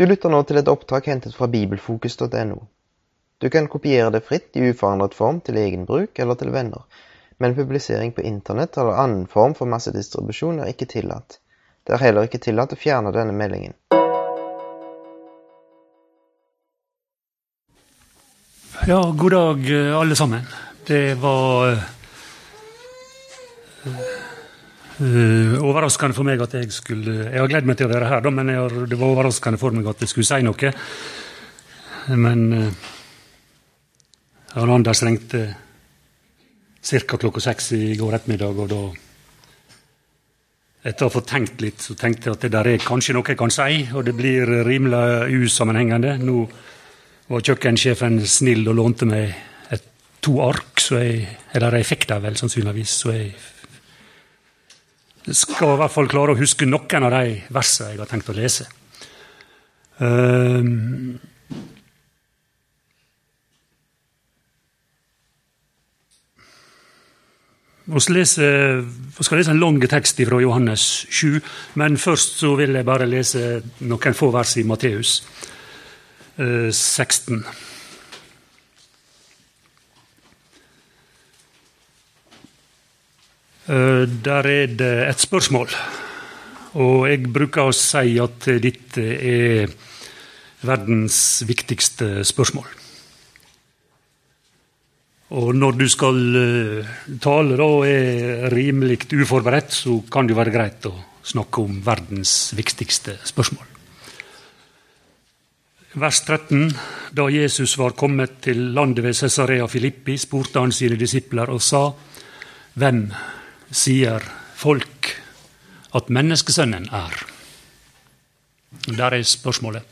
Du lytter nå til et opptak hentet fra bibelfokus.no. Du kan kopiere det fritt i uforandret form til egen bruk eller til venner, men publisering på internett eller annen form for massedistribusjon er ikke tillatt. Det er heller ikke tillatt å fjerne denne meldingen. Ja, god dag eh, alle sammen. Det var uh, overraskende for meg at jeg skulle Jeg har gledd meg til å være her, da, men har, det var overraskende for meg at jeg skulle si noe. Men uh, Anders ringte ca. klokka seks i går ettermiddag, og da etter å ha fått tenkt litt, så tenkte jeg at det der er kanskje noe jeg kan si, og det blir rimelig usammenhengende. Nå var kjøkkensjefen snill og lånte meg et, to ark, så jeg, eller jeg fikk dem vel sannsynligvis, så jeg skal i hvert fall klare å huske noen av de versene jeg har tenkt å lese. Um, vi skal lese en lang tekst fra Johannes 7, men først så vil jeg bare lese noen få vers i Matteus. 16. der er det et spørsmål. Og jeg bruker å si at dette er verdens viktigste spørsmål. Og når du skal eh, tale da er rimelig uforberedt, så kan det være greit å snakke om verdens viktigste spørsmål. Vers 13. Da Jesus var kommet til landet ved Cesarea Filippi, spurte han sine disipler og sa:" Hvem sier folk at menneskesønnen er? Der er spørsmålet.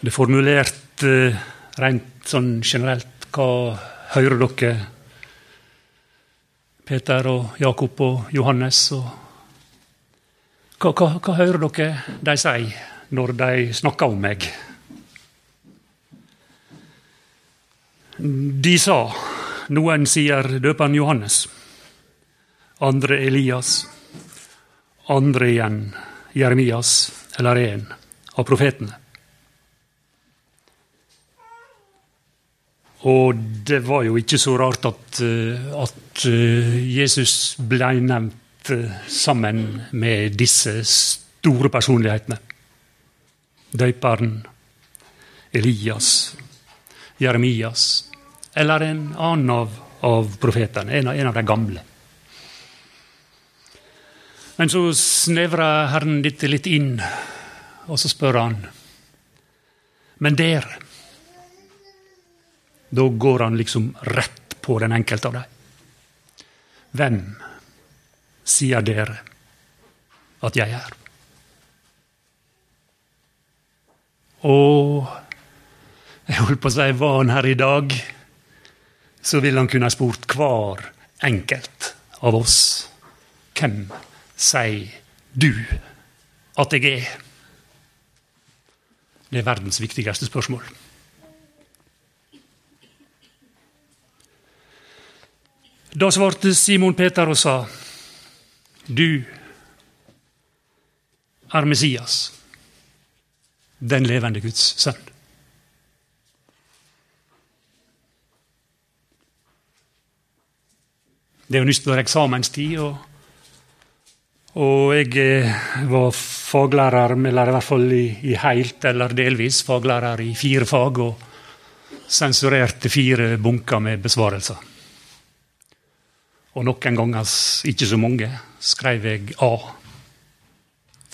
Det er formulert eh, rent sånn generelt. Hva hører dere, Peter og Jakob og Johannes? Og hva, hva, hva hører dere de sier? når de snakker om meg. De sa noen sier døperen Johannes, andre Elias, andre igjen Jeremias eller en av profetene. Og det var jo ikke så rart at, eh, at eh, Jesus ble nevnt eh, sammen med disse store personlighetene døperen Elias, Jeremias eller en annen av, av profetene, en, en, av de gamle. Men så snevrer Herren dette litt inn, og så spør han Men dere Da går han liksom rett på den enkelte av dem. Hvem sier dere at jeg er? Og jeg holdt på å si var han her i dag, så ville han kunne ha spurt hver enkelt av oss hvem sier du at jeg er? Det er verdens viktigste spørsmål. Da svarte Simon Peter og sa, du er Messias den levende Guds sønn. Det er jo nytt når eksamenstid, og, og jeg eh, var faglærer, eller i hvert fall i, i helt eller delvis faglærer i fire fag, og sensurerte fire bunker med besvarelser. Og noen ganger, ikke så mange, skrev jeg A.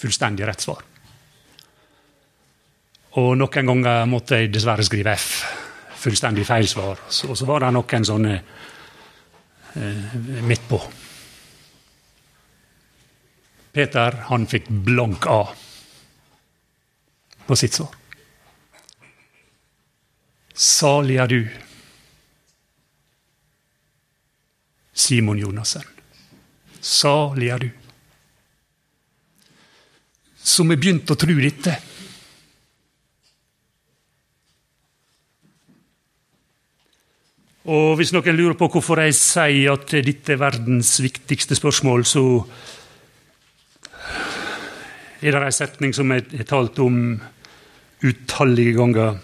Fullstendig rett svar. Og noen ganger måtte jeg dessverre skrive F. Fullstendig feil svar. Og så var det noen sånne eh, midt på. Peter han fikk blank A på sitt svar. Salig er du, Simon Jonassen. Salig er du. Som er begynt å tru dette. Og hvis noen lurer på hvorfor jeg sier at dette er verdens viktigste spørsmål, så er det en setning som jeg har talt om utallige ganger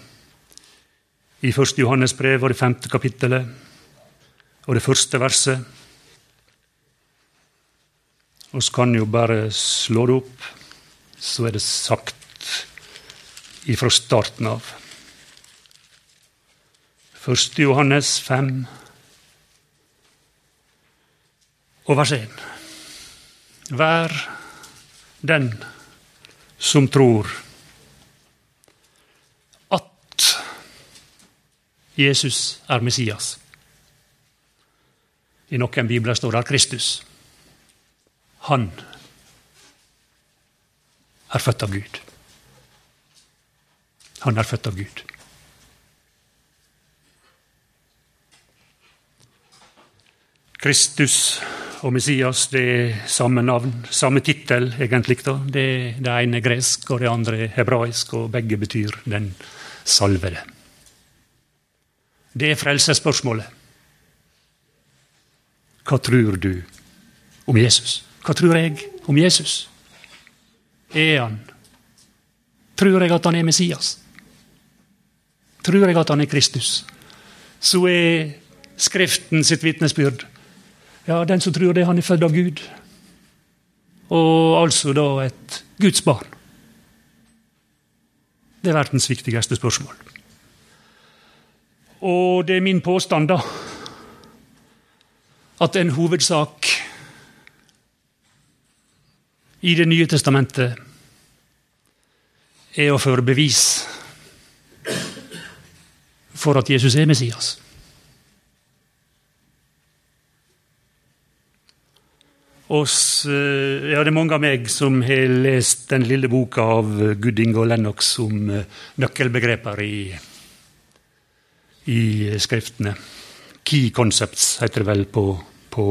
i 1. Johannes brev og det femte kapittelet og det første verset. Vi kan jo bare slå det opp, så er det sagt ifra starten av. 1. Johannes 5 og vers 1. Vær den som tror at Jesus er Messias. I noen bibler står det Kristus. Han er født av Gud. Han er født av Gud. Kristus og Messias det er samme navn, samme tittel, egentlig. da. Det, det ene er gresk, og det andre er hebraisk, og begge betyr 'den salvede'. Det er frelsesspørsmålet. Hva tror du om Jesus? Hva tror jeg om Jesus? Er han Tror jeg at han er Messias? Tror jeg at han er Kristus? Så er Skriften sitt vitnesbyrd ja, den som tror det, han er født av Gud. Og altså da et Guds barn. Det er verdens viktigste spørsmål. Og det er min påstand, da, at en hovedsak i Det nye testamentet er å føre bevis for at Jesus er Messias. Oss, eh, ja, det er mange av meg som har lest den lille boka av Gooding og Lennox om eh, nøkkelbegreper i, i skriftene. Key concepts heter det vel på, på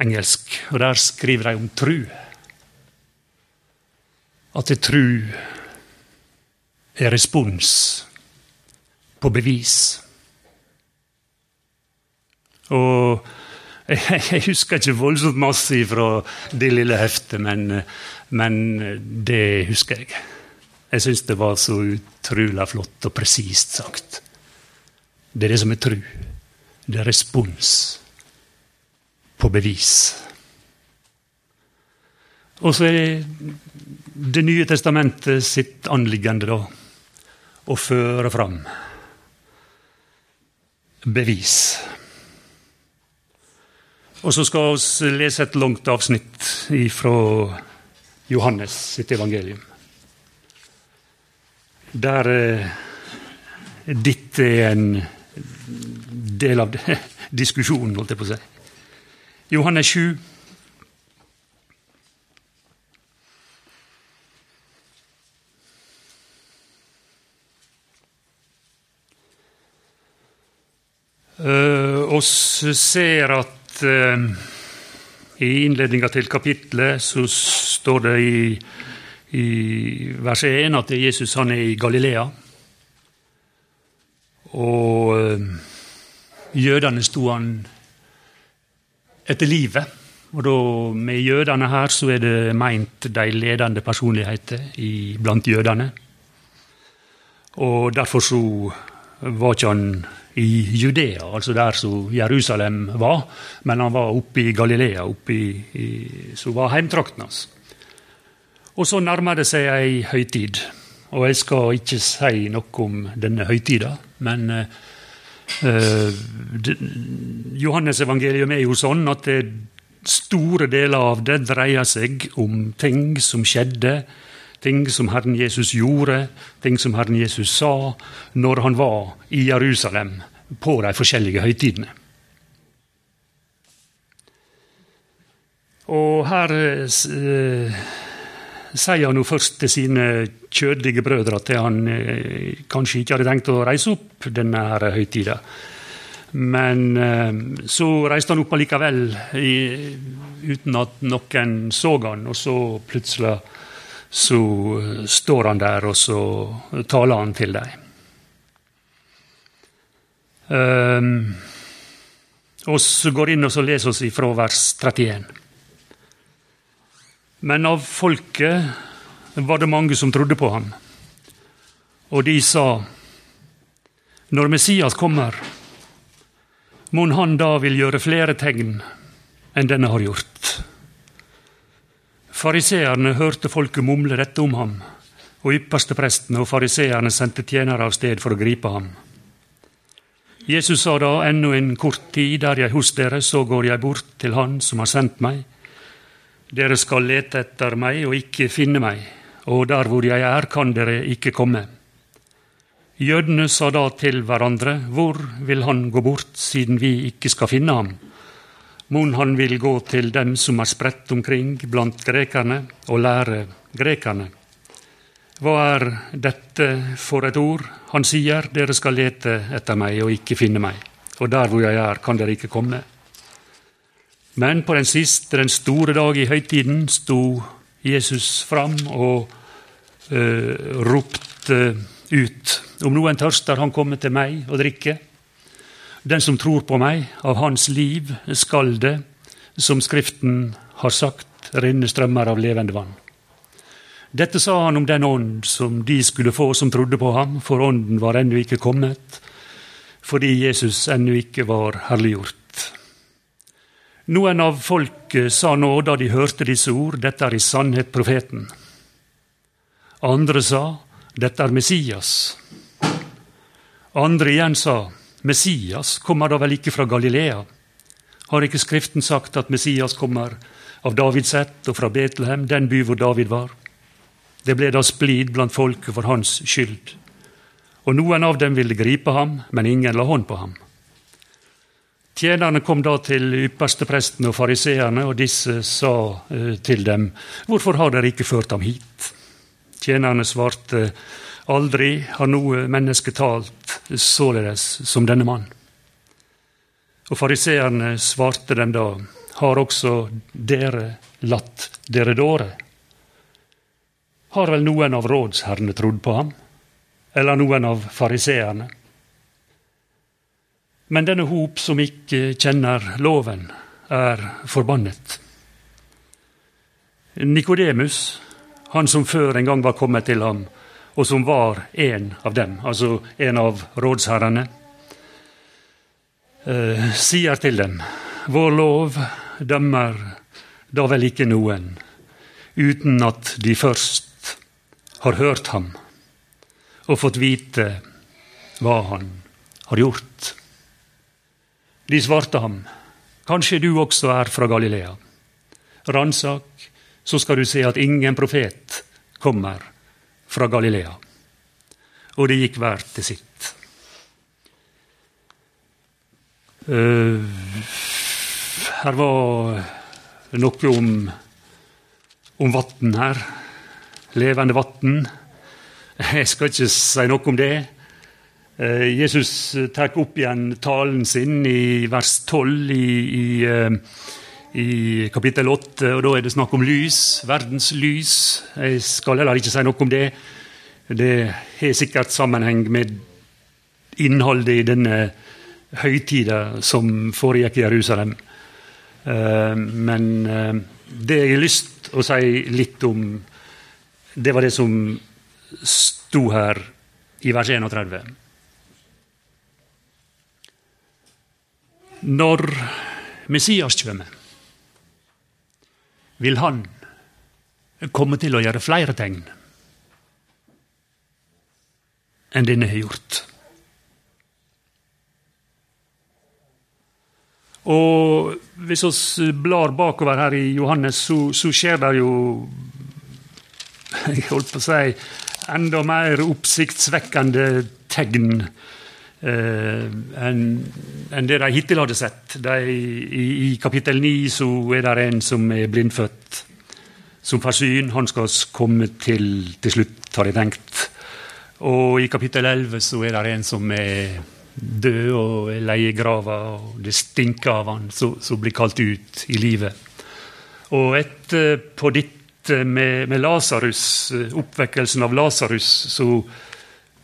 engelsk. Og der skriver de om tru. At det tru er respons på bevis. Og Jeg husker ikke voldsomt masse fra det lille heftet, men, men det husker jeg. Jeg syns det var så utrolig flott og presist sagt. Det er det som er tru. Det er respons på bevis. Og så er Det nye testamentet sitt anliggende da å føre fram bevis. Og så skal vi lese et langt avsnitt fra Johannes sitt evangelium. Der eh, dette er en del av det, diskusjonen, holdt jeg på å si. Johannes 7. Uh, ser at uh, i innledninga til kapitlet så står det i, i vers 1 at Jesus han er i Galilea. Og eh, jødene sto han etter livet. Og da, med jødene her så er det meint de ledende personligheter blant jødene. Og derfor så var ikke han i Judea, altså der som Jerusalem var, men han var oppe i Galilea, oppe i, i, som var heimtrakten hans. Og så nærmer det seg ei høytid. Og jeg skal ikke si noe om denne høytida, men uh, Johannes evangelium er jo sånn at det, store deler av det dreier seg om ting som skjedde ting som Herren Jesus gjorde, ting som Herren Jesus sa når han var i Jerusalem på de forskjellige høytidene. Og her eh, sier han jo først til sine kjødelige brødre at han eh, kanskje ikke hadde tenkt å reise opp denne her høytida. Men eh, så reiste han opp allikevel, i, uten at noen så han, og så plutselig så står han der, og så taler han til dem. Um, så går inn og så leser oss ifra vers 31. Men av folket var det mange som trodde på ham. Og de sa, når Messias kommer, mon han da vil gjøre flere tegn enn denne har gjort. Fariseerne hørte folket mumle dette om ham, og yppersteprestene og fariseerne sendte tjenere av sted for å gripe ham. Jesus sa da, ennå en kort tid er jeg hos dere, så går jeg bort til Han som har sendt meg. Dere skal lete etter meg og ikke finne meg, og der hvor jeg er, kan dere ikke komme. Jødene sa da til hverandre, hvor vil han gå bort, siden vi ikke skal finne ham? Mon han vil gå til dem som er spredt omkring blant grekerne, og lære grekerne. Hva er dette for et ord? Han sier, dere skal lete etter meg og ikke finne meg, og der hvor jeg er, kan dere ikke komme. Men på den siste, den store dag i høytiden, sto Jesus fram og uh, ropte ut. Om noen tørster, han kommer til meg og drikke. Den som tror på meg, av hans liv skal det, som Skriften har sagt, renne strømmer av levende vann. Dette sa han om den ånd som de skulle få som trodde på ham, for ånden var ennå ikke kommet, fordi Jesus ennå ikke var herliggjort. Noen av folket sa nå, da de hørte disse ord, dette er i sannhet profeten. Andre sa, dette er Messias. Andre igjen sa, Messias kommer da vel ikke fra Galilea? Har ikke Skriften sagt at Messias kommer av Davids ett og fra Betlehem, den by hvor David var? Det ble da splid blant folket for hans skyld. Og noen av dem ville gripe ham, men ingen la hånd på ham. Tjenerne kom da til ypperstepresten og fariseerne, og disse sa eh, til dem, Hvorfor har dere ikke ført ham hit? Tjenerne svarte, Aldri har noe menneske talt således som denne mann. Og fariseerne svarte dem da, har også dere latt dere dåre? Har vel noen av rådsherrene trodd på ham? Eller noen av fariseerne? Men denne hop som ikke kjenner loven, er forbannet. Nikodemus, han som før en gang var kommet til ham, og som var en av dem, altså en av rådsherrene, eh, sier til dem vår lov dømmer da vel ikke noen uten at de først har hørt ham og fått vite hva han har gjort. De svarte ham, kanskje du også er fra Galilea. Ransak, så skal du se at ingen profet kommer fra Galilea. Og det gikk hver til sitt. Uh, her var noe om, om vann her. Levende vann. Jeg skal ikke si noe om det. Uh, Jesus tar opp igjen talen sin i vers 12 i, i, uh, i kapittel 8, og da er det snakk om lys. Verdens lys. Jeg skal heller ikke si noe om det. Det har sikkert sammenheng med innholdet i denne høytida som foregikk i Jerusalem. Eh, men eh, det jeg har lyst å si litt om, det var det som sto her i vers 31. Når Messias kommer, vil han komme til å gjøre flere tegn enn denne har gjort. Og hvis vi blar bakover her i Johannes, så, så skjer det jo Jeg holdt på å si enda mer oppsiktsvekkende tegn enn en det de hittil hadde sett. De, i, I kapittel 9 så er det en som er blindfødt, som får syn. Han skal komme til til slutt, har jeg tenkt. Og i kapittel 11 så er det en som er død og er leie grava, og det stinker av han som blir kalt ut i livet. Og etterpå dette med, med Lasarus, oppvekkelsen av Lasarus, så,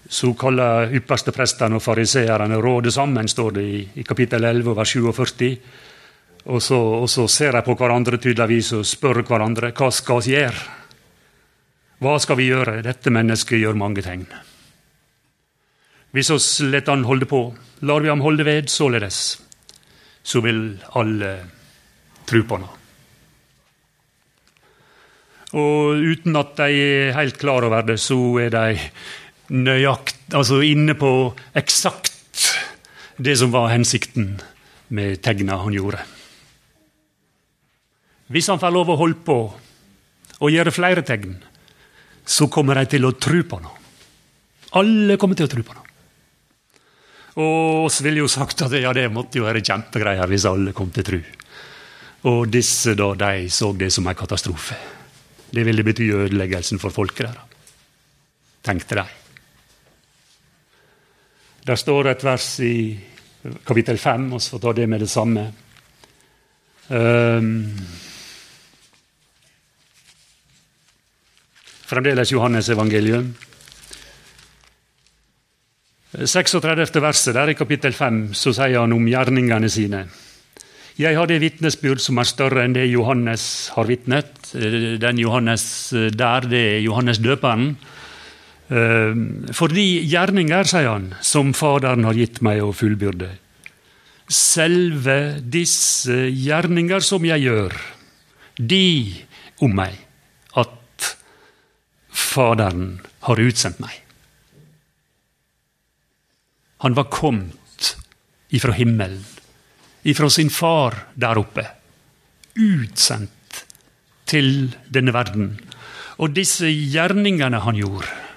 så ypperste yppersteprestene og fariseerne råder sammen, står det i, i kapittel 11 vers 47. Og så, og så ser de på hverandre tydeligvis og spør hverandre hva skal vi gjøre. Hva skal vi gjøre? Dette mennesket gjør mange tegn. Hvis oss lar han holde på, lar vi ham holde ved således, så vil alle tru på han. Og uten at de er helt klar over det, så er de nøyakt, altså inne på eksakt det som var hensikten med tegna han gjorde. Hvis han får lov å holde på og gjøre flere tegn, så kommer de til å tro på noe. Alle kommer til å tro på noe. Og oss ville jo sagt at ja, det måtte jo være kjempegreier hvis alle kom til tru. Og disse da, de så det som en katastrofe. Det ville bety ødeleggelsen for folket der. Tenkte de. Der står et vers i kapittel 5, og så får ta det med det samme. Um, fremdeles Johannes evangelium. 36. verset der i kapittel 5 så sier han om gjerningene sine. Jeg har det vitnesbyrd som er større enn det Johannes har vitnet. Den Johannes der, det er Johannes døperen. Ehm, fordi gjerninger, sier han, som Faderen har gitt meg å fullbyrde. Selve disse gjerninger som jeg gjør, de om meg, at Faderen har utsendt meg. Han var kommet ifra himmelen, ifra sin far der oppe. Utsendt til denne verden. Og disse gjerningene han gjorde,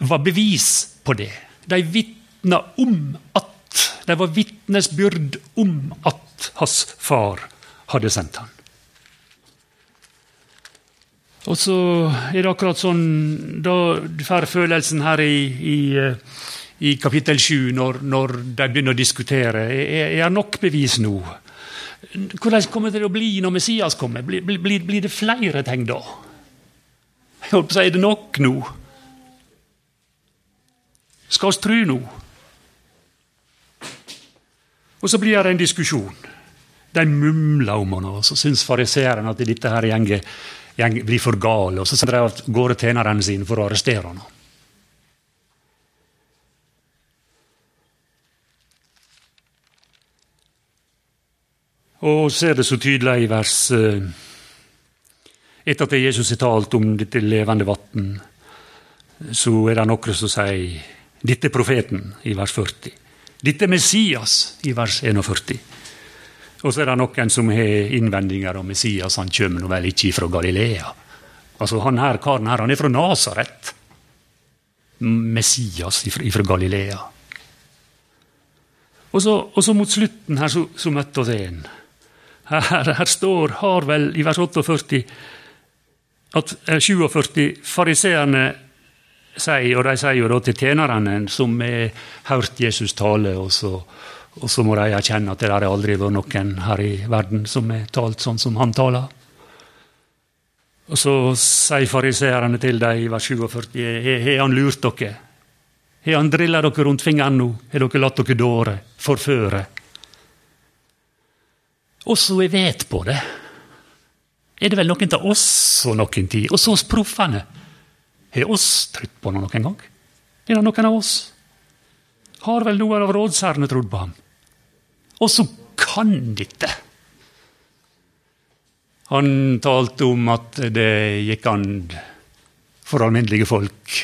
var bevis på det. De vitna om at De var vitnesbyrd om at hans far hadde sendt han. Og så er det akkurat sånn Da du får følelsen her i, i, i kapittel 7, når, når, de begynner å diskutere er, det nok bevis nå. Hvordan kommer det til å bli når Messias kommer? Blir, blir, blir det flere ting da? Er det nok nå? Skal oss tru nå? Og så blir det en diskusjon. De mumler om han, og så syns fariseeren at dette her gjenget, gjenger, blir for gale. Og så sender de av gårde tjenerne sine for å arrestere han. Og ser det så tydelig i vers eh, Etter at Jesus har talt om dette levende vann, så er det noen som sier dette er profeten i vers 40. Dette er Messias i vers 41. Og så er det noen som har innvendinger om Messias. Han kommer vel ikke fra Galilea. Altså, han her, Karen her han er fra Nasaret. Messias fra Galilea. Og så, og så, mot slutten her så, så møtte oss en. Her, her, står, har vel i vers 48 at 47 eh, fariseerne sier, og de sier jo da til tjenerne som har hørt Jesus tale, og så, og så må de erkjenne at det har aldri vært noen her i verden som har talt sånn som han taler. Og så sier fariseerne til dem i vers 47 har han lurt dere? Har han drilla dere rundt fingeren nå? Har dere latt dere dåre, forføre? Også jeg vet på det. Er det vel noen av oss og noen tid, også oss proffene, har oss trodd på han noen gang? Er det noen av oss? Har vel noen av rådsherrene trodd på ham? Og så kan dette! Han talte om at det gikk an for alminnelige folk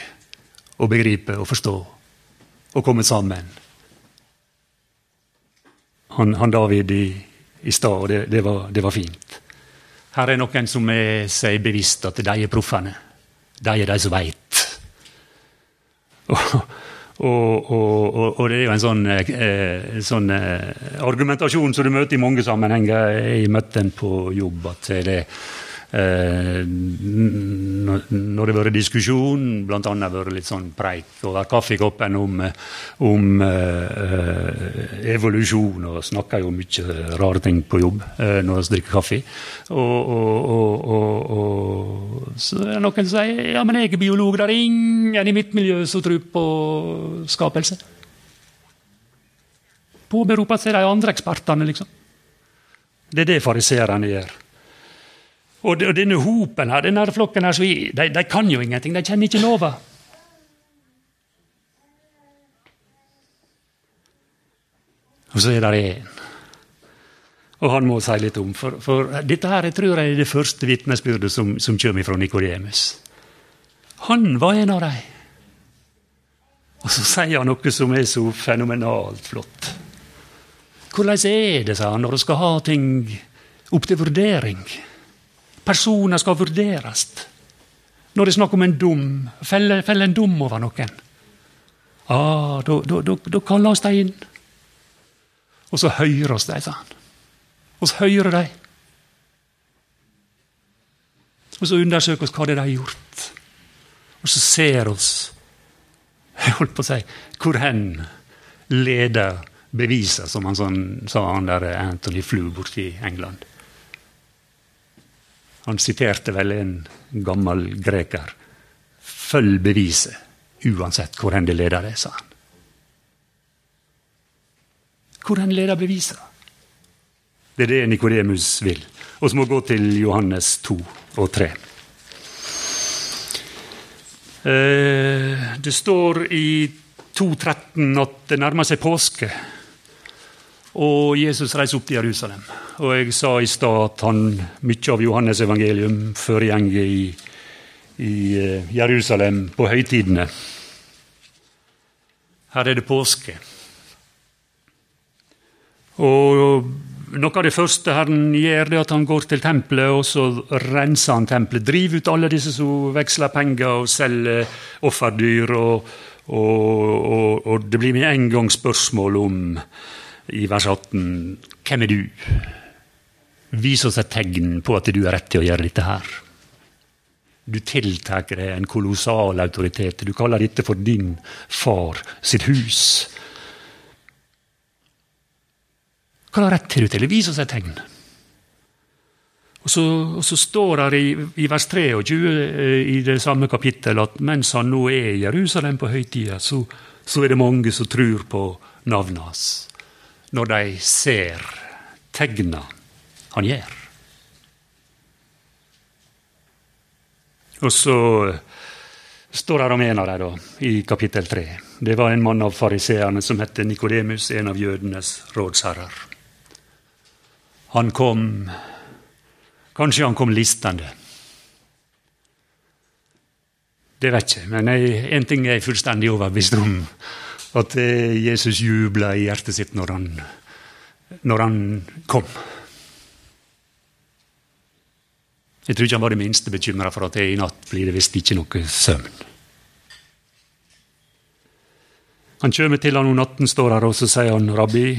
å begripe og forstå og komme sammen. Han, han David i, i stad, det, det, det, var, fint. Her er noen som er seg bevisst at de er proffene. De er de som veit. Og, og, og, og, det er jo en sånn, eh, sånn eh, argumentasjon som du møter i mange sammenhenger. Jeg møtte en på jobb at det Eh, når det har vært diskusjon, bl.a. vært litt sånn preik over kaffekoppen om, om uh, evolusjon, og snakker jo mye rare ting på jobb uh, når vi drikker kaffe. Og, og, og, og, så er det noen som sier ja, men jeg er biolog, det er ingen i mitt miljø som tror på skapelse. Påberoper seg de andre ekspertene, liksom. Det er det fariserene gjør. Og, og denne hopen her, denne flokken her, de, de kan jo ingenting. De kjenner ikke lova. Og så er det én. Og han må si litt om, for, for dette her, jeg tror jeg er det første vitnesbyrdet som, som kommer fra Nikodemus. Han var en av dem. Og så sier han noe som er så fenomenalt flott. Hvordan er det, sa han, når du skal ha ting opp til vurdering? Personer skal vurderes. Når det er snakk om en dom, felle, felle en dom over noen. Ah, da kaller oss de inn. Og så hører oss de, sa han. Og så hører de. Og så undersøker oss hva det er de har gjort. Og så ser oss jeg holdt på å si hvor hen leder beviset, som han sånn, sa han der Anthony Flew borti England. Han siterte vel en gammel greker. Følg beviset, uansett hvor hen det leder deg, sa han. Hvor hen leder beviset? Det er det Nikodemus vil. Og så må gå til Johannes 2 og 3. Eh, det står i 2.13 at det nærmer seg påske. Og Jesus reiser opp til Jerusalem. Og jeg sa i stad at han, mye av Johannes evangelium foregår i, i eh, Jerusalem på høytidene. Her er det påske. Og noe av det første Herren gjør, er at han går til tempelet og så renser han tempelet. Driver ut alle disse som veksler penger og selger offerdyr. Og, og, og, og det blir med en gang spørsmål om i vers 18 Hvem er du? Vis oss et tegn på at du har rett til å gjøre dette her. Du tiltar deg en kolossal autoritet. Du kaller dette for din far sitt hus. Hva har rett til du til? Vis oss et tegn. Og så, og så står det i, i, vers 23 eh, i det samme kapittel at mens han nå er i Jerusalem på høytida, så, så er det mange som tror på navnet hans når de ser tegna han gjør. Og så står det om en av dem i kapittel 3. Det var en mann av fariseerne som het Nikodemus, en av jødenes rådsherrer. Han kom Kanskje han kom listende. Det vet jeg, men én ting er jeg fullstendig overbevist om at Jesus jubla i hjertet sitt når han, når han kom. Jeg tror ikke han var det minste bekymra for at i natt blir det visst ikke noe søvn. Han kommer til han om natten, står her, og så sier han, 'Rabbi,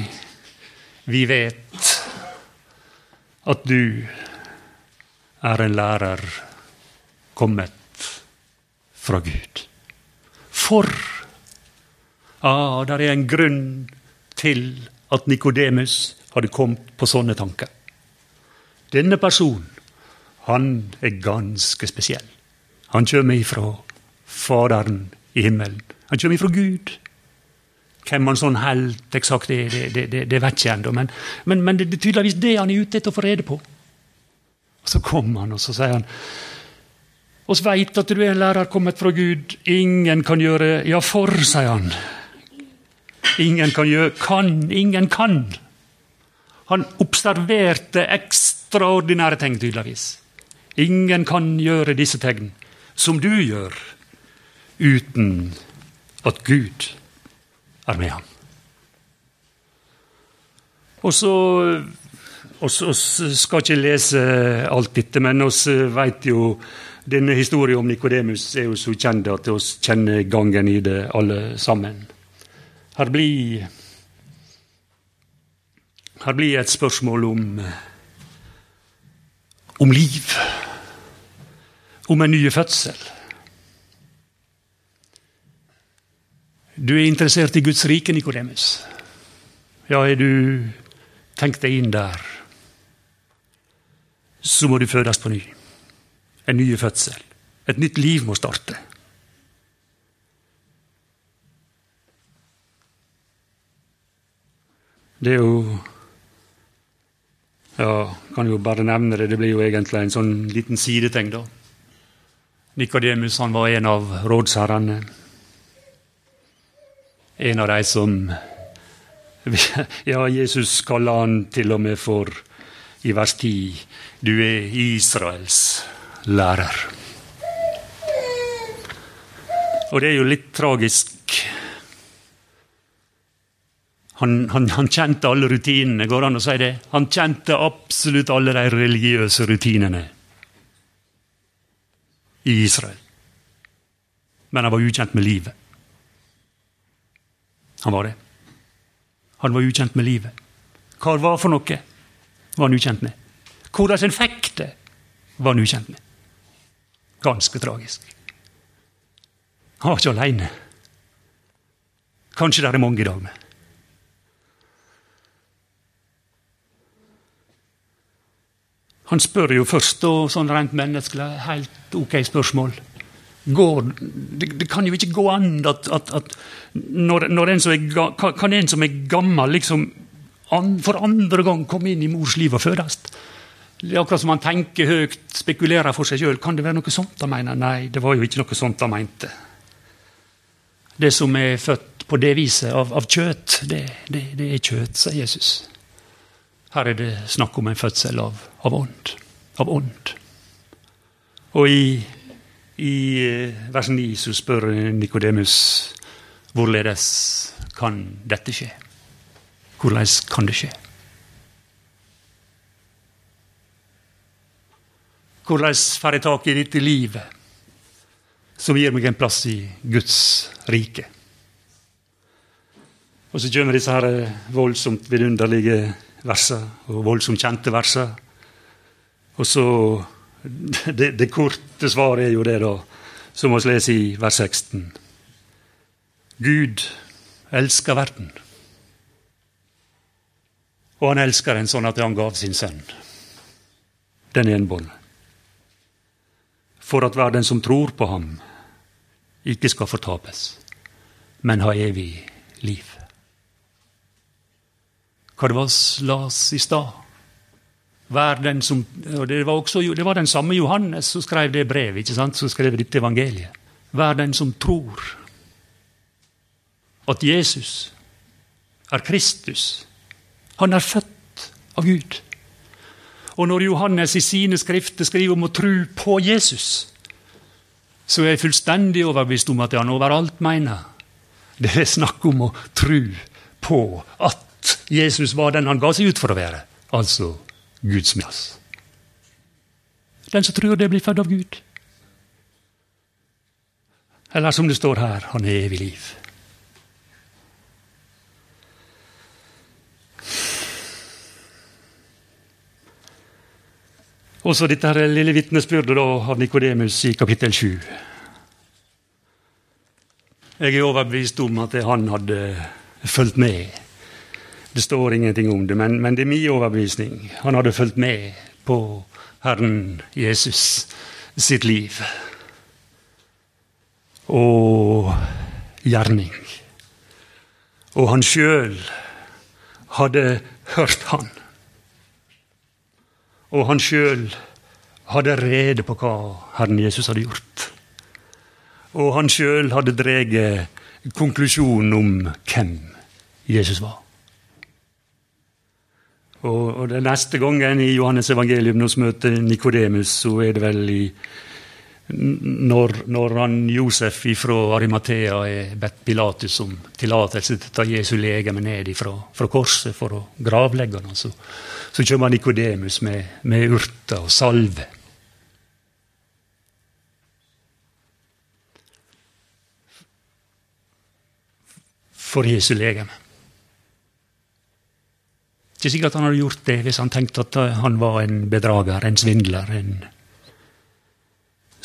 vi vet at du er en lærer kommet fra Gud.' For Ah, det er en grunn til at Nikodemus hadde kommet på sånne tanker. Denne personen, han er ganske spesiell. Han kommer ifra Faderen i himmelen. Han kommer ifra Gud. Hvem han sånn helt eksakt er, det, det, det, det vet jeg ennå, men, men, men, det er tydeligvis det han er ute etter å få rede på. Og Så kommer han og så sier han oss veit at du er en lærer kommet fra Gud. Ingen kan gjøre Ja, for, sier han. Ingen kan gjøre kan, ingen kan. Han observerte ekstraordinære tegn, tydeligvis. Ingen kan gjøre disse tegn som du gjør, uten at Gud er med ham. Og så Vi skal ikke lese alt dette, men vi vet jo denne historien om Nikodemus er jo så kjent at vi kjenner gangen i det alle sammen. Her blir, her blir et spørsmål om, om liv. Om en ny fødsel. Du er interessert i Guds rike, Nikodemus. Ja, er du tenkt deg inn der, så må du fødes på ny. En ny fødsel. Et nytt liv må starte. Det er jo Ja, kan jo bare nevne det. Det blir jo egentlig en sånn liten sideting, da. Nikodemus var en av rådsherrene. En av de som Ja, Jesus kaller han til og med for i vers 10 Du er Israels lærer. Og det er jo litt tragisk. Han, han, han, kjente alle rutinene, går an å si det? Han kjente absolutt alle de religiøse rutinene i Israel. Men han var ukjent med livet. Han var det. Han var ukjent med livet. Hva det var for noe, var han ukjent med. Hvordan en fikk det, var han ukjent med. Ganske tragisk. Han var ikke aleine. Kanskje det er mange i dag med. Han spør jo først, og sånn rent menneskelig, helt ok spørsmål. Går, det, det, kan jo ikke gå an at, at, at når, når en er, kan en som er gammel, liksom an, for andre gang komme inn i mors liv og fødes? Det er akkurat som han tenker høyt, spekulerer for seg sjøl. Kan det være noe sånt han mener? Nei, det var jo ikke noe sånt han mente. Det som er født på det viset av, av kjøtt, det, det, det er kjøtt, sier Jesus. Her er det snakk om en fødsel av, av ånd. Av ånd. Og i, i eh, vers 9 så spør Nikodemus hvorledes kan dette skje? Hvordan kan det skje? Hvordan får jeg tak i dette livet som gir meg en plass i Guds rike? Og så kommer disse her voldsomt vidunderlige versene, og voldsomt kjente verset. Og så det, det, korte svaret er jo det, da, som vi leser i vers 16. Gud elsker verden. Og han elsker en sånn at han gav sin sønn, den enbånd. For at hver den som tror på ham, ikke skal fortapes, men ha evig liv hva det var las i stad. Det var, også, det var den samme Johannes som skrev det brevet, ikke sant, som skrev dette evangeliet. Vær den som tror at Jesus er Kristus. Han er født av Gud. Og når Johannes i sine skrifter skriver om å tro på Jesus, så er jeg fullstendig overbevist om at han overalt mener det er snakk om å tro på at Jesus var den han ga seg ut for å være, altså Guds Messias. Den som tror det blir født av Gud. Eller som det står her, han er evig liv. Også dette her lille vitnesbyrdet av Nikodemus i kapittel 7. Jeg er overbevist om at han hadde fulgt med det står ingenting om det, men, men det er min overbevisning. Han hadde fulgt med på Herren Jesus sitt liv. Og gjerning. Og han sjøl hadde hørt han. Og han sjøl hadde rede på hva Herren Jesus hadde gjort. Og han sjøl hadde dreget konklusjonen om hvem Jesus var. Og, og den neste gangen i Johannes evangelium når vi møter Nikodemus, så er det vel i når, når han Josef fra Arimathea er bedt Pilatus om tillatelse til å ta Jesu legeme ned fra, fra korset for å gravlegge han, så, så kommer Nikodemus med, med urter og salve. For Jesu legeme. Ikke sikkert han hadde gjort det hvis han tenkte at han var en bedrager, en svindler, en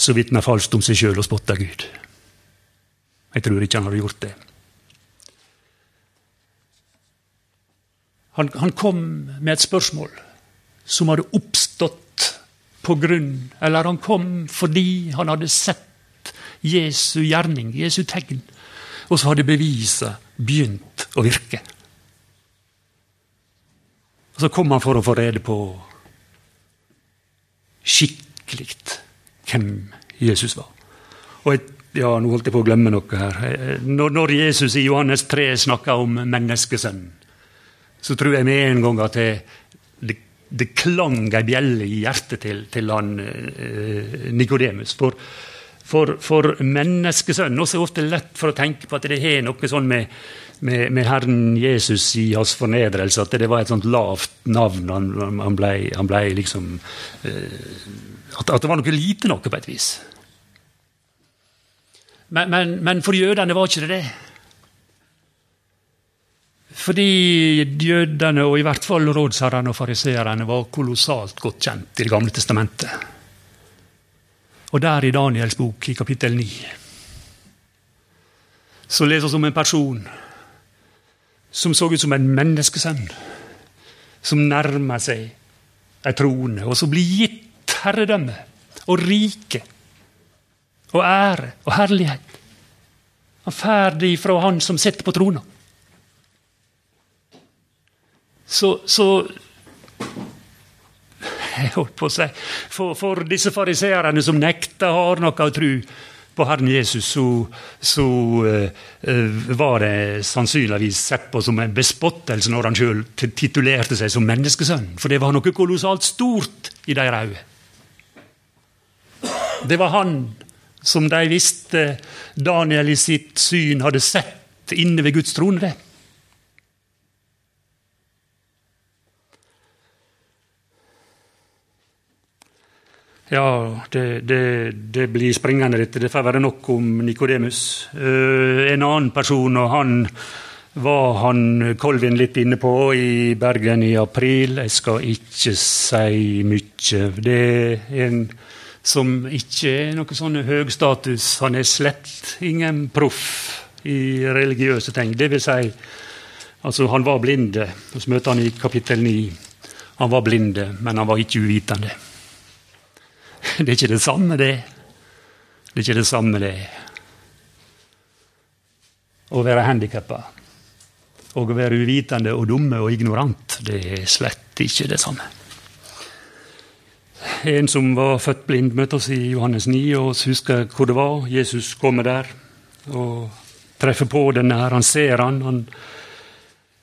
så vitner falskt om seg sjøl og spotter Gud. Jeg tror ikke han hadde gjort det. Han, han kom med et spørsmål som hadde oppstått på grunn Eller han kom fordi han hadde sett Jesu gjerning, Jesu tegn, og så hadde beviset begynt å virke. Så kom han for å få rede på skikkelig hvem Jesus var. Og jeg, ja, Nå holdt jeg på å glemme noe her. Når, når Jesus i Johannes 3 snakker om menneskesønnen, så tror jeg med en gang at det, det, det klang ei bjelle i hjertet til, til han eh, Nikodemus. For, for, for menneskesønnen også er ofte lett for å tenke på at det har noe sånn med, med, med, Herren Jesus i hans fornedrelse, at det var et sånt lavt navn. Han, han ble, han ble liksom eh, at, at, det var noe lite noe, på et vis. Men, men, men for jødene var ikke det det. Fordi jødene, og i hvert fall rådsherrene og fariseerne, var kolossalt godt kjent i Det gamle testamentet. Og der i Daniels bok, i kapittel 9, så leser vi om en person som så ut som en menneskesønn, som nærmer seg ei trone, og som blir gitt herredømme og rike og ære og herlighet. Han ferdig fra han som sitter på trona. Så, så jeg holdt på å si, for, for disse fariseerne som nekter har noe å tro på Herren Jesus, så, så uh, var det sannsynligvis sett på som en bespottelse når han sjøl titulerte seg som menneskesønn. For det var noe kolossalt stort i deres øyne. Det var han som de visste Daniel i sitt syn hadde sett inne ved Guds trone. Ja, det, det, det, blir springende, dette. Det får være nok om Nikodemus. Uh, en annen person, og han var han Kolvin litt inne på i Bergen i april. Jeg skal ikke si mye. Det er en som ikke er noe sånn høy status. Han er slett ingen proff i religiøse ting. Det vil si, altså han var blinde. Vi møter han i kapittel 9. Han var blinde, men han var ikke uvitende. Det er ikke det samme, det. Det er ikke det samme, det. Å være handikappa og å være uvitende og dumme og ignorant, det er slett ikke det samme. En som var født blind, møtte oss i Johannes 9 og husker hvor det var. Jesus kommer der og treffer på denne her. Han ser han, han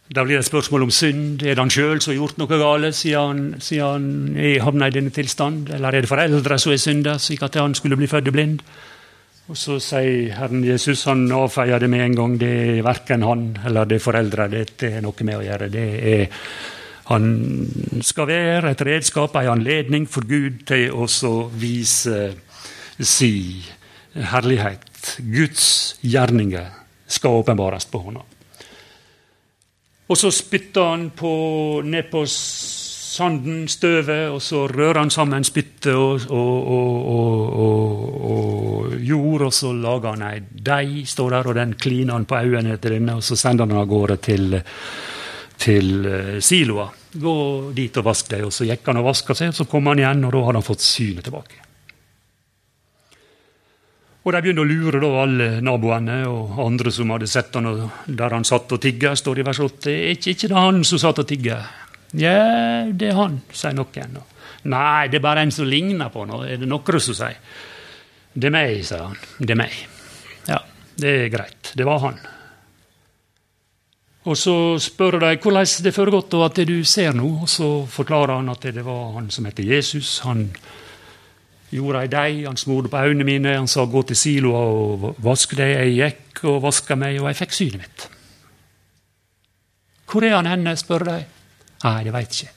da blir det et spørsmål om synd. Er det han sjøl som har gjort noe galt, siden siden han er havna i denne tilstand? Eller er det foreldre som er synda, slik at han skulle bli født blind? Og Så sier Herren Jesus, han avfeier det med en gang. Det er verken han eller det er foreldre dette har noe med å gjøre. Det er Han skal være et redskap, en anledning for Gud til å vise si herlighet. Guds gjerninger skal åpenbares på hånda. Og så spytter han på, ned på sanden, støvet, og så rører han sammen spyttet og, og, og, og, jord, og så lager han ei deig, står der, og den kliner han på øynene til denne, og så sender han den av gårde til, til uh, siloa. Gå dit og vask deg. Og så gikk han og vaska seg, og så kom han igjen, og da hadde han fått synet tilbake. Og de begynner å lure, da, alle naboene og andre som hadde sett han der han satt og tigga, står i vers 8. Er ikke, ikke det han som satt og tigga? Ja, det er han, sier noen. Nei, det er bare en som ligner på han. Er det noen som sier? Det er meg, sier han. Det er meg. Ja, det er greit. Det var han. Og så spør de hvordan det foregått, at du ser nå. Og så forklarer han at det var han som heter Jesus. Han gjorde ei deig, han smurte på øynene mine, han sa 'gå til siloa og vask deg'. Jeg gikk og vaska meg, og jeg fikk synet mitt. Hvor er han henne, spør de. Nei, det veit ikke.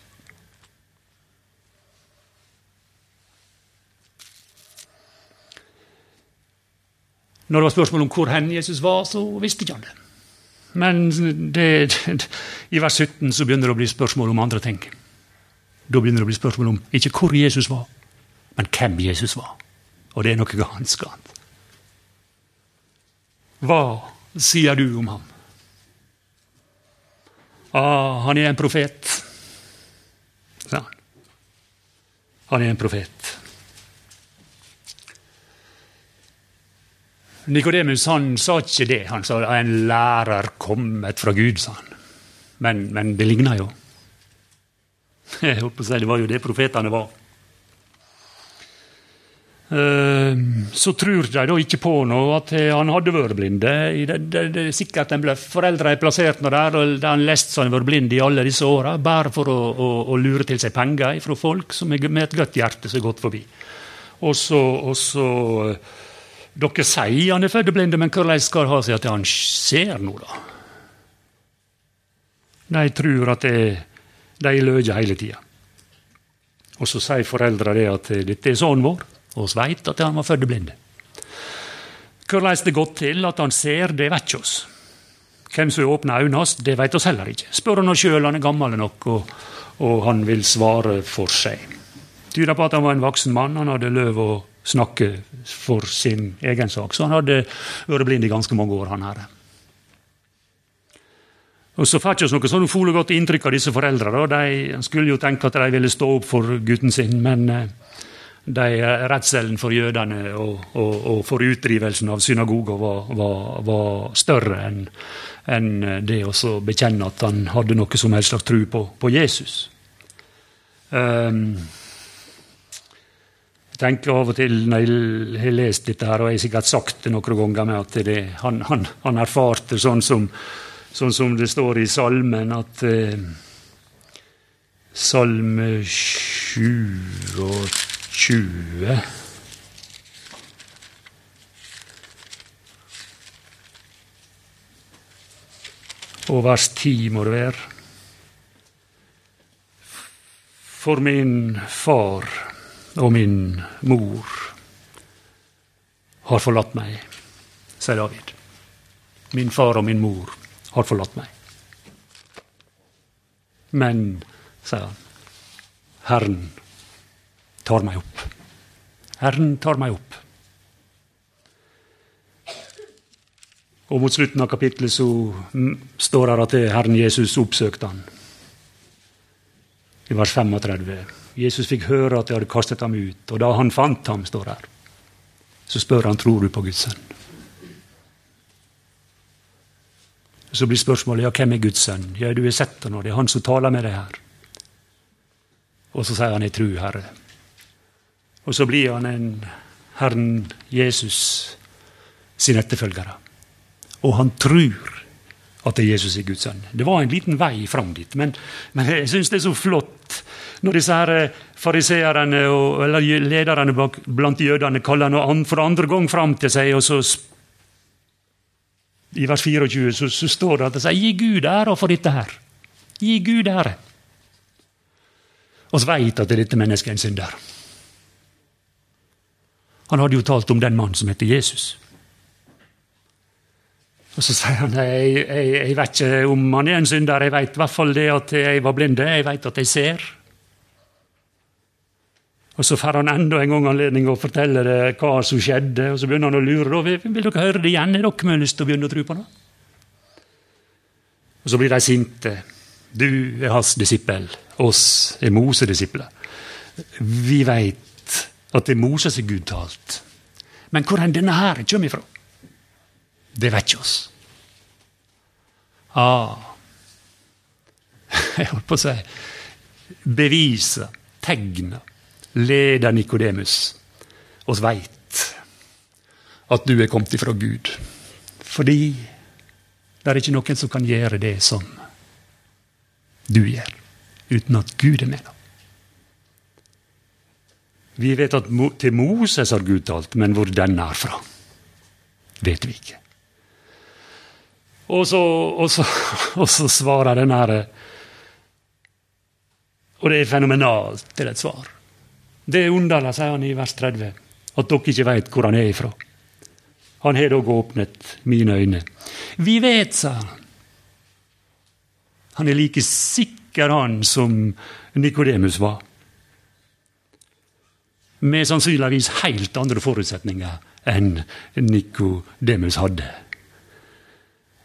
Når det var spørsmål om hvor hen Jesus var, så visste ikke han det. Men det, det, i vers 17 så begynner det å bli spørsmål om andre ting. Da begynner det å bli spørsmål om ikke hvor Jesus var, men hvem Jesus var. Og det er noe ganske annet. Hva sier du om ham? Ah, han er en profet, sa han. Han er en profet. Nikodemus han sa ikke det. Han sa en lærer kommet fra Gud, sa han. Men, men det ligna jo. Jeg holdt på å si, Det var jo det profetene var. Eh, så tror de da ikke på noe at han hadde vært blind. Det, er sikkert en bløff. Foreldre er plassert noe der, og har lest så han har vært blind i alle disse åra, bare for å, å, å, lure til seg penger fra folk som er med et godt hjerte som er gått forbi. Og så, og så Dere sier han er født blind, men hvordan skal det ha seg at han ser nå, da? De tror at det, de løyer hele tida. Og så sier foreldra det at dette er sønnen vår. Og vi veit at han var født blind. Hvordan det gått til at han ser, det vet ikke oss. Hvem som åpna øynene hans, det vet oss heller ikke. Spør han sjøl, han er gammel nok, og, og, han vil svare for seg. Tyder på at han var en voksen mann. Han hadde løv å snakke for sin egen sak. Så han hadde vært blind i ganske mange år, han her. Og så fikk vi noe sånn ufolig godt inntrykk av disse foreldrene. De skulle jo tenke at de ville stå opp for gutten sin, men eh, de redselen for jødene og, og, og, for utdrivelsen av synagoger var, var, var større enn en det å bekjenne at han hadde noe som helst slags tro på, på Jesus. Um, jeg tenker av og til når jeg har lest dette, her, og jeg har sikkert sagt det noen ganger, med at det, han, han, han, erfarte sånn som, sånn som, det står i salmen, at uh, Salme 27 20. Og vers 10 må det være. For min far og min mor har forlatt meg, sier David. Min far og min mor har forlatt meg. Men, sier han, Herren tar meg opp. Herren tar meg opp. Og mot slutten av kapittelet så står det at Herren Jesus oppsøkte han. I vers 35. Jesus fikk høre at de hadde kastet ham ut, og da han fant ham, står her, så spør han tror du på Guds sønn. Så blir spørsmålet ja, hvem er Guds sønn? Ja, du har sett ham, og det er han som taler med deg her. Og så sier han jeg tror, Herre. Og så blir han en Herren Jesus sin etterfølgere. Og han tror at det er Jesus er Guds sønn. Det var en liten vei fram dit, men, men jeg syns det er så flott når disse her fariseerne fariseerne eller lederne blant jødene kaller han for andre gang fram til seg, og så i vers 24 så, så står det at de sier 'Gi Gud æra for dette her'. Gi Gud ære. Og så veit at dette mennesket er en synder. Han hadde jo talt om den mannen som heter Jesus. Og Så sier han jeg, jeg, jeg vet ikke om han er en synder, jeg vet i hvert fall det at jeg var blind, jeg vet at jeg ser. Og Så får han enda en gang anledning å fortelle det, hva som skjedde, og så begynner han å lure. Vil, vil dere høre det igjen? Er dere med lyst til å begynne å tro på det? Og Så blir de sinte. Du er hans disippel, oss er Mose-disipler. Vi veit at det er Moses er Gud talt. Men hvor denne her kommer ifra, det vet ikke oss. Ah. Jeg holdt på å si Bevise, tegne, leder Nikodemus. oss veit at du er kommet ifra Gud. Fordi det er ikke noen som kan gjøre det som du gjør, uten at Gud er med deg. Vi vet at til Moses har Gud talt, men hvor den er fra, vet vi ikke. Og så, og så, og så svarer den herre Og det er fenomenalt til et svar. Det er underlig, sier han i vers 30, at dere ikke vet hvor han er ifra. Han har dog åpnet mine øyne. Vi vet, sa han. Han er like sikker, han, som Nikodemus var med sannsynligvis helt andre forutsetninger enn Nikodemus hadde.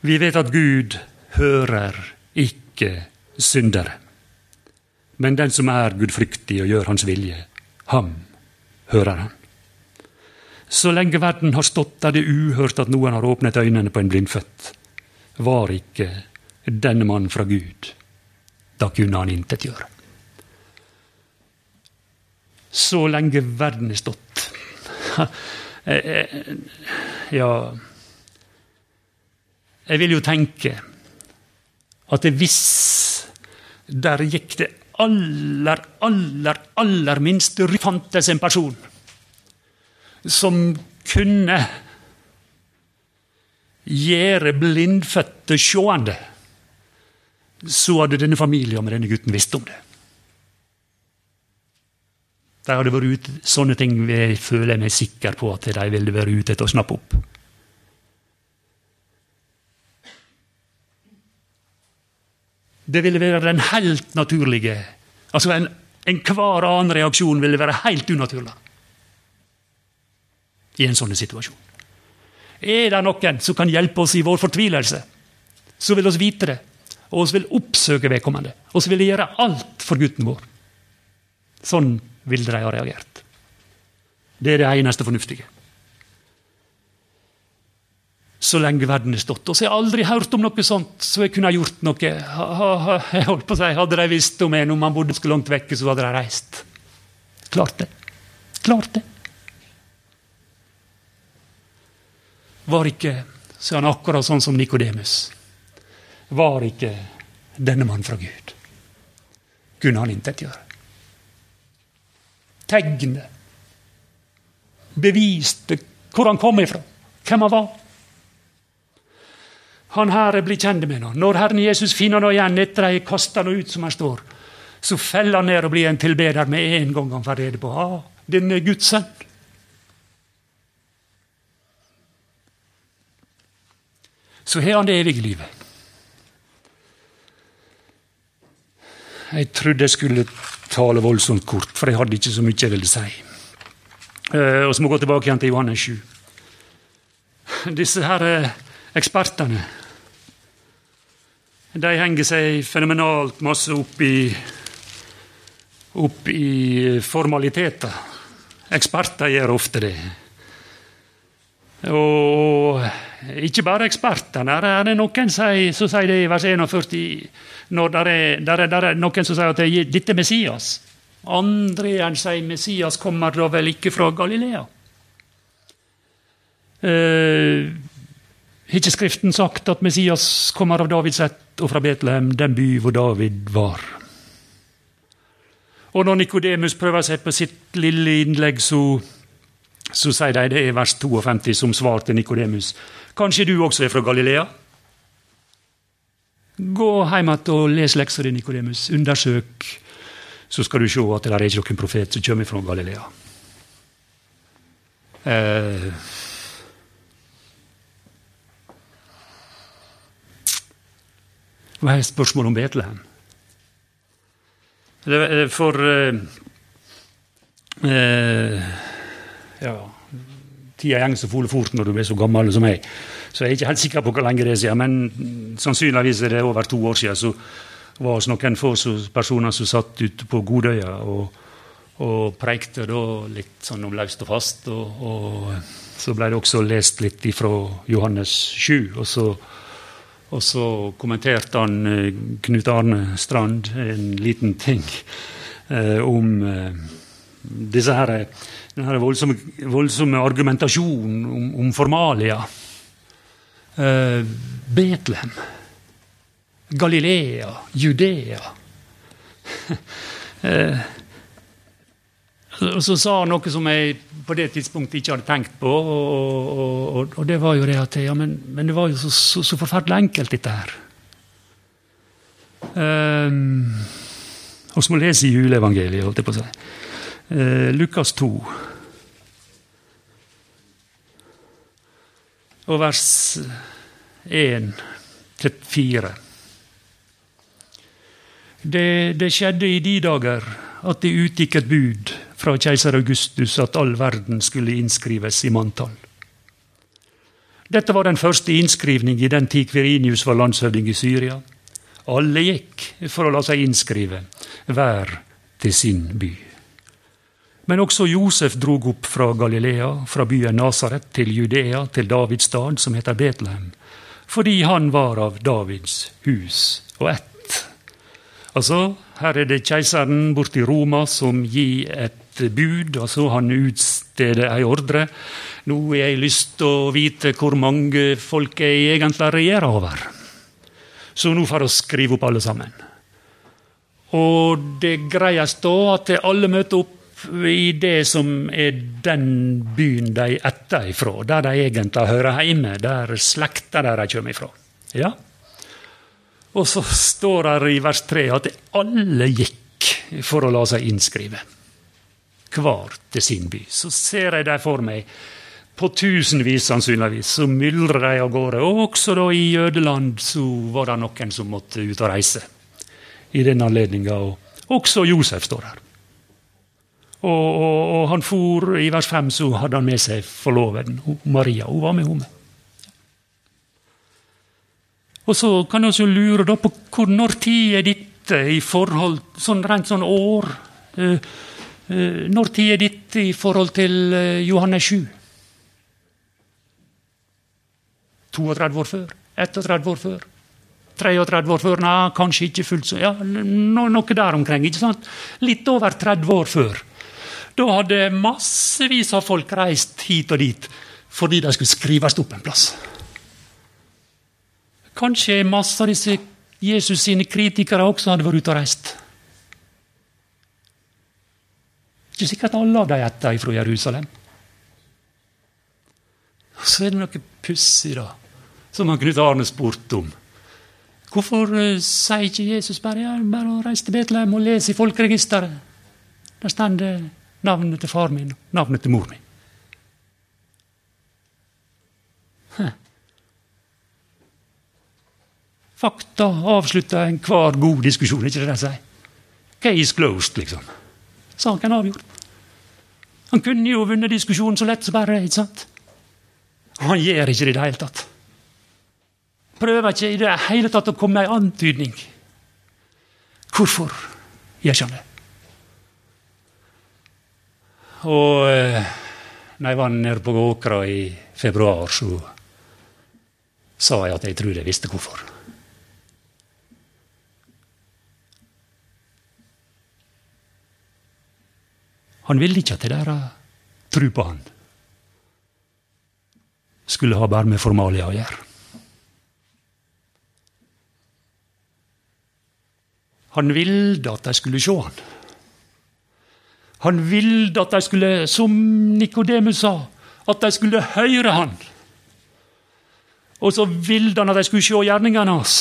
Vi vet at Gud hører ikke syndere. Men den som er gudfryktig og gjør hans vilje, ham hører han. Så lenge verden har stått, er det uhørt at noen har åpnet øynene på en blindfødt. Var ikke denne mannen fra Gud, da kunne han intet gjøre så lenge verden er stått, Ja Jeg vil jo tenke at hvis der gikk det aller, aller, aller minste fantes en person som kunne gjøre blindfødte seende, så hadde denne familien med denne gutten visst om det. De hadde vært ute, Sånne ting jeg føler jeg meg sikker på at de ville vært ute etter å snappe opp. Det ville være den helt naturlige Altså Enhver en annen reaksjon ville være helt unaturlig i en sånn situasjon. Er det noen som kan hjelpe oss i vår fortvilelse, så vil oss vite det. Og oss vil oppsøke vedkommende. Og så vil gjøre alt for gutten vår. Sånn ville de ha reagert. Det er det eneste fornuftige. Så lenge verden har stått. Og så har jeg aldri hørt om noe sånt, så jeg kunne ha gjort noe. Jeg holdt på å si, Hadde de visst om en om han bodde så langt vekke, så hadde de reist. Klart det. Klart det. Var ikke, så han akkurat sånn som Nikodemus. Var ikke denne mannen fra Gud? Kunne han intet gjøre? Tegnet. Beviste hvor han kom ifra, hvem han var. Han her blir kjent med nå. Når Herren Jesus finner noe igjen etter at de kaster noe ut som han står, så feller han ned og blir en tilbeder med en gang han får rede på ah, denne Guds sønn. Så har han det evige livet. Jeg trodde jeg skulle tale voldsomt kort, for jeg hadde ikke så mye jeg ville si. Uh, og så må jeg gå tilbake igjen til Johannes 7. Disse her uh, ekspertene de henger seg fenomenalt masse opp i, opp i formaliteter. Eksperter gjør ofte det. Og ikke bare ekspertene. Er det noen som sier det i vers 41 når det er, der er, der er noen som sier at det, dette er Messias. Andre igjen sier Messias kommer da vel ikke fra Galilea. Har uh, ikke Skriften sagt at Messias kommer av Davids ett og fra Betlehem, den by hvor David var? Og når Nikodemus prøver seg på sitt lille innlegg, så, så sier de det er vers 52 som svar til Nikodemus. Kanskje du også er fra Galilea? Gå hjem igjen og les leksa di, Nikodemus. Undersøk, så skal du se at det er ikke noen profet som kommer fra Galilea. Eh. Hva er spørsmålet om Betlehem? For eh, eh, Ja Tida går så fort når du blir så gammel som meg. Så jeg er ikke helt sikker på hvor lenge det er siden, men sannsynligvis er det over to år siden. Så var det noen få personer som satt ute på Godøya og, og preikte da litt sånn om løst og fast. Og, og, så ble det også lest litt fra Johannes 7. Og så, og så kommenterte han eh, Knut Arne Strand en liten ting eh, om eh, her, denne voldsomme, voldsomme argumentasjonen om, om formalia. Eh, Betlehem, Galilea, Judea. Eh, og så sa han noe som jeg på det tidspunktet ikke hadde tenkt på. Og, og, og det var jo det at ja, men, men det var jo så, så, så forferdelig enkelt, dette her. Um, og så må lese i juleevangeliet, holdt jeg på å si. Uh, Lukas 2. og vers 1 til 4. Det, det skjedde i de dager at det utgikk et bud fra keiser Augustus at all verden skulle innskrives i manntall. Dette var den første innskrivning i den tid Kvirinius var landshøvding i Syria. Alle gikk for å la seg innskrive, hver til sin by. Men også Josef drog opp fra Galilea, fra byen Nasaret til Judea, til Davids stad, som heter Betlehem, fordi han var av Davids hus og ett. Altså, her er det keiseren borti Roma som gir et bud. altså Han Det er ei ordre. Nå har jeg lyst til å vite hvor mange folk jeg egentlig regjerer over. Så nå får vi skrive opp alle sammen. Og det greies da at alle møter opp i det som er den byen de er etter ifra, der de egentlig hører hjemme, der slekta deres de kommer ifra. Ja. Og så står det i vers 3 at alle gikk for å la seg innskrive. Hver til sin by. Så ser jeg dem for meg, på tusenvis sannsynligvis, så myldrer de av gårde. Og også da i Jødeland så var det noen som måtte ut og reise. I den anledninga. Også Josef står her. Og, og, og, han for, I vers 5 så hadde han med seg forloveden Maria. Hun var med henne. Og så kan vi lure da på hvor, når tid er dette i forhold sånn rent sånn år? Eh, eh, når tid er dette i forhold til eh, Johannes 7? 32 år før? 31 år før? 33 år før? Nei, kanskje ikke fullt så Ja, no, noe der omkring. ikke sant? Litt over 30 år før. Da hadde massevis av folk reist hit og dit fordi de skulle skrives opp en plass. Kanskje masse av disse Jesus sine kritikere også hadde vært ute og reist. Ikke sikkert alle av dem etter fra Jerusalem. Så er det noe pussig, da, som han Knut Arne spurte om. Hvorfor uh, sier ikke Jesus bare, ja, bare å reise til Betlehem og lese i folkeregisteret? Der står navnet til far min, navnet til mor min. Huh. Fakta avslutter enhver god diskusjon, ikke det de sier? Case closed, liksom. Saken avgjort. Han kunne jo vunnet diskusjonen så lett som bare ikke sant? Han gjør ikke det i det hele tatt. Prøver ikke i det hele tatt å komme med ei antydning. Hvorfor gjør ikke han det? Og eh, når jeg var nede på Åkra i februar, så sa jeg at jeg tror jeg visste hvorfor. Han ville ikke at de der tro på han skulle ha bare med formalia å gjøre. Han ville at de skulle se han. Han ville at de skulle, som Nikodemus sa, at de skulle høre han. Og så ville han at de skulle se gjerningene hans.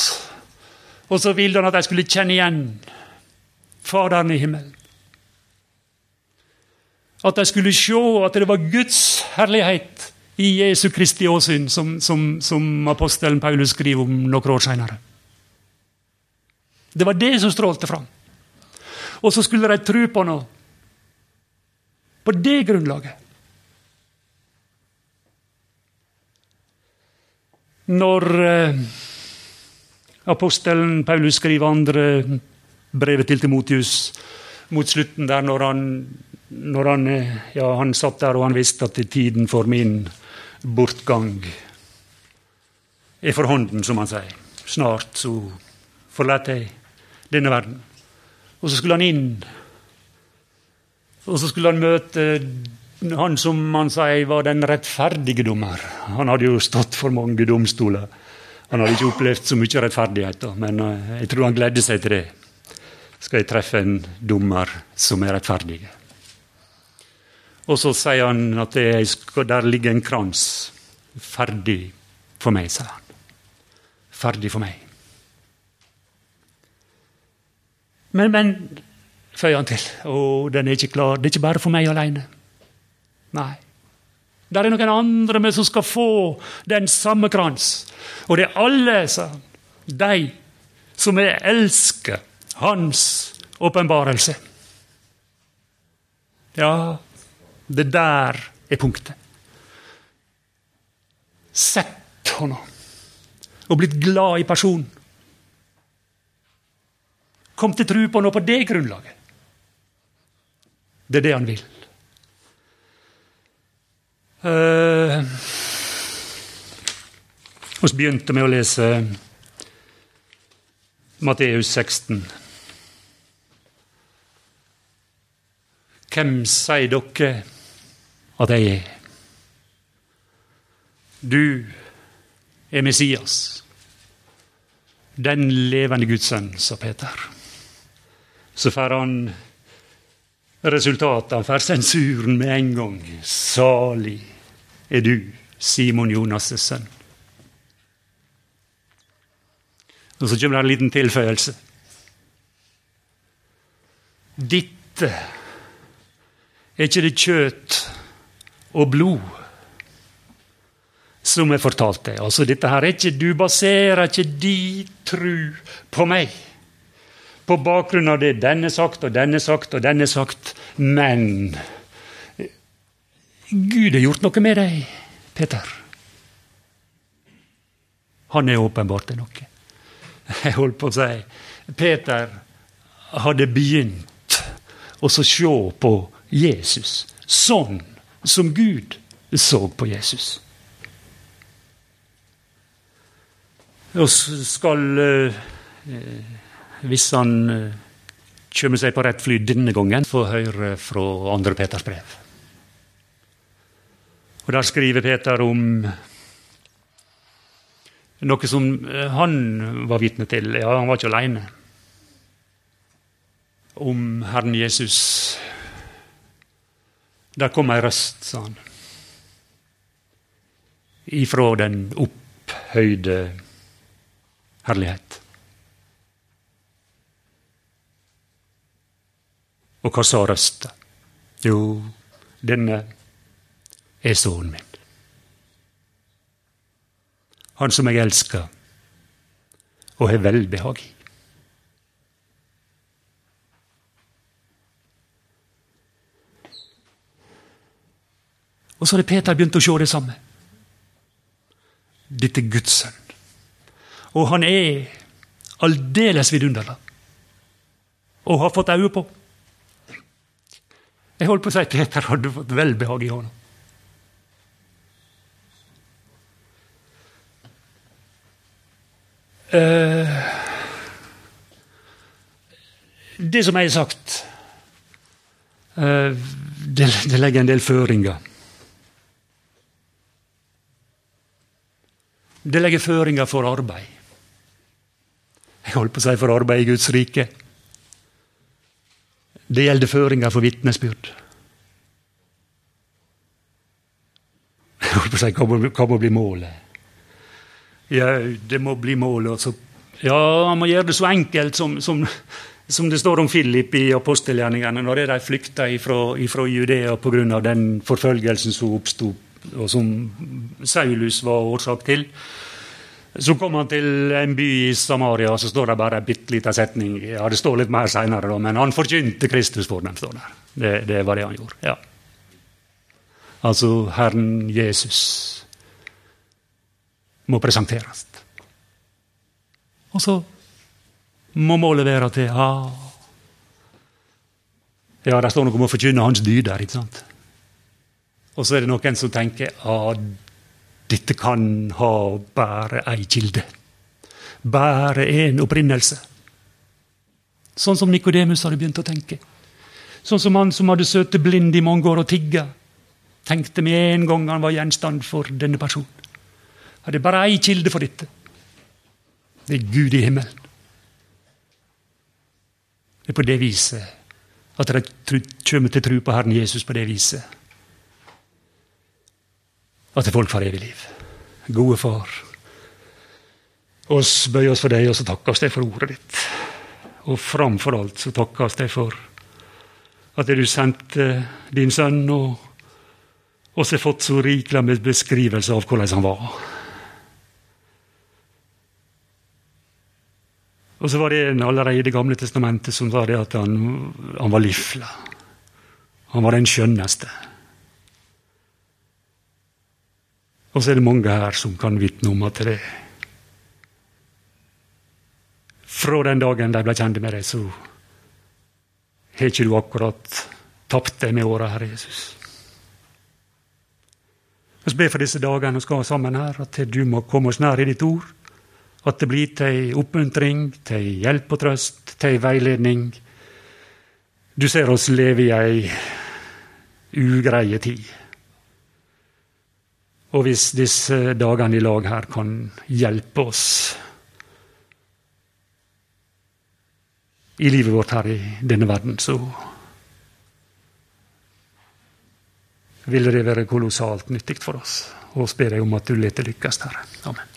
Og så ville han at de skulle kjenne igjen Faderen i himmelen. At de skulle se at det var Guds herlighet i Jesu Kristi åsyn, som, som, som apostelen Paulus skriver om noen år senere. Det var det som strålte fram. Og så skulle de tro på noe. På det grunnlaget. Når eh, apostelen Paulus skriver andre brevet til Timotius mot slutten der, når han når han, ja, han satt der og han visste at tiden for min bortgang er for hånden, som han sier. Snart så forlater jeg denne verden. Og så skulle han inn. Og så skulle han møte han som han sier var den rettferdige dommer. Han hadde jo stått for mange domstoler. Han hadde ikke opplevd så mye rettferdighet, men eh, jeg tror han gledde seg til det. Skal jeg treffe en dommer som er rettferdig? Og så sier han at skal, der ligger en krans. Ferdig for meg, sier han. Ferdig for meg. Men, men føyer han til. Å, den er ikke klar. Det er ikke bare for meg alene. Nei. Det er noen andre med som skal få den samme krans. Og det er alle, sa han, de som jeg elsker Hans åpenbarelse. Ja, det der er punktet. Sett hånda. og blitt glad i personen. Kom til tro på noe på det grunnlaget. Det er det han vil. Uh, vi begynte med å lese Matteus 16. Hvem sier dere at jeg er. Du er Messias, den levende Guds sønn, sa Peter. Så får han resultatet, for sensuren med en gang. Salig er du, Simon Jonas' sønn. Og så kommer det en liten tilføyelse. Dette er ikke det kjøtt og blod som er fortalt deg. Altså, dette her er ikke, Du baserer ikke di tru på meg. På bakgrunn av det denne sagt og denne sagt og denne sagt. Men Gud har gjort noe med deg, Peter. Han er åpenbart det noe. Jeg holdt på å si Peter hadde begynt å se på Jesus sånn som Gud så på Jesus. Og skal, eh, hvis han eh, kommer seg på rett fly denne gangen, få høre fra andre Peters brev. Og Der skriver Peter om noe som eh, han var vitne til. Ja, han var ikke aleine. Om Herren Jesus. Der kom ei røst, sa han. Ifra den opphøyde herlighet. Og hva sa røsta? Jo, denne er sønnen min. Han som jeg elsker og har velbehag i. Og så hadde Peter begynt å se det samme. Dette er Guds sønn. Og han er aldeles vidunderlig. Og har fått øye på. Jeg holdt på å si Peter hadde fått velbehag i hånda. Uh, det som jeg har sagt, uh, det, det legger en del føringer. Det legger føringer for arbeid. Jeg holdt på å si for arbeid i Guds rike. Det gjelder føringer for vitnesbyrd. Hva må, bli målet? Ja, det må bli målet. Altså. Ja, han må gjøre det så enkelt som, som, som det står om Philip i apostelgjerningene, når de flykta fra Judea pga. den forfølgelsen som oppsto, og som Saulus var årsak til. Så kom han til en by i Samaria, og så står det bare en bitte liten setning. Ja, Det står litt mer seinere, men han forkynte Kristus for dem. står der. Det, det var det han gjorde. ja. Altså Herren Jesus må presenteres. Og så må målet være til ja, ja, det står noe om å forkynne hans dyder. ikke sant? Og så er det noen som tenker ja, dette kan ha bare ei kilde. Bare én opprinnelse. Sånn som Nikodemus hadde begynt å tenke. Sånn som han som hadde søte blind i mange år og tigga, tenkte med en gang han var gjenstand for denne personen. Hadde bare ei kilde for dette. Det er Gud i himmelen. Det er på det viset at de kommer til tro på Herren Jesus på det viset at folk får evig liv. Gode Far. oss bøyer oss for deg, og så takker oss deg for ordet ditt. Og framfor alt så takker oss deg for at du sendte din sønn, og oss har fått så rikelig med beskrivelse av hvordan han var. Og så var det en allerede i Det gamle testamentet som sa det at han, han var lifla. Han var den skjønneste. Og så er det mange her som kan vitne om at det Fra den dagen de ble kjent med deg, så har ikke du akkurat tapt deg med åra, Herre Jesus. Vi ber for disse dagene vi skal sammen her, at du må komme oss nær i ditt ord. At det blir til oppmuntring, til hjelp og trøst, til veiledning. Du ser oss leve i ei ugreie tid. Og hvis disse dagene i lag her kan hjelpe oss i livet vårt her i denne verden, så ville det være kolossalt nyttig for oss. Og ber deg om at du lar det lykkes, Herre. Amen.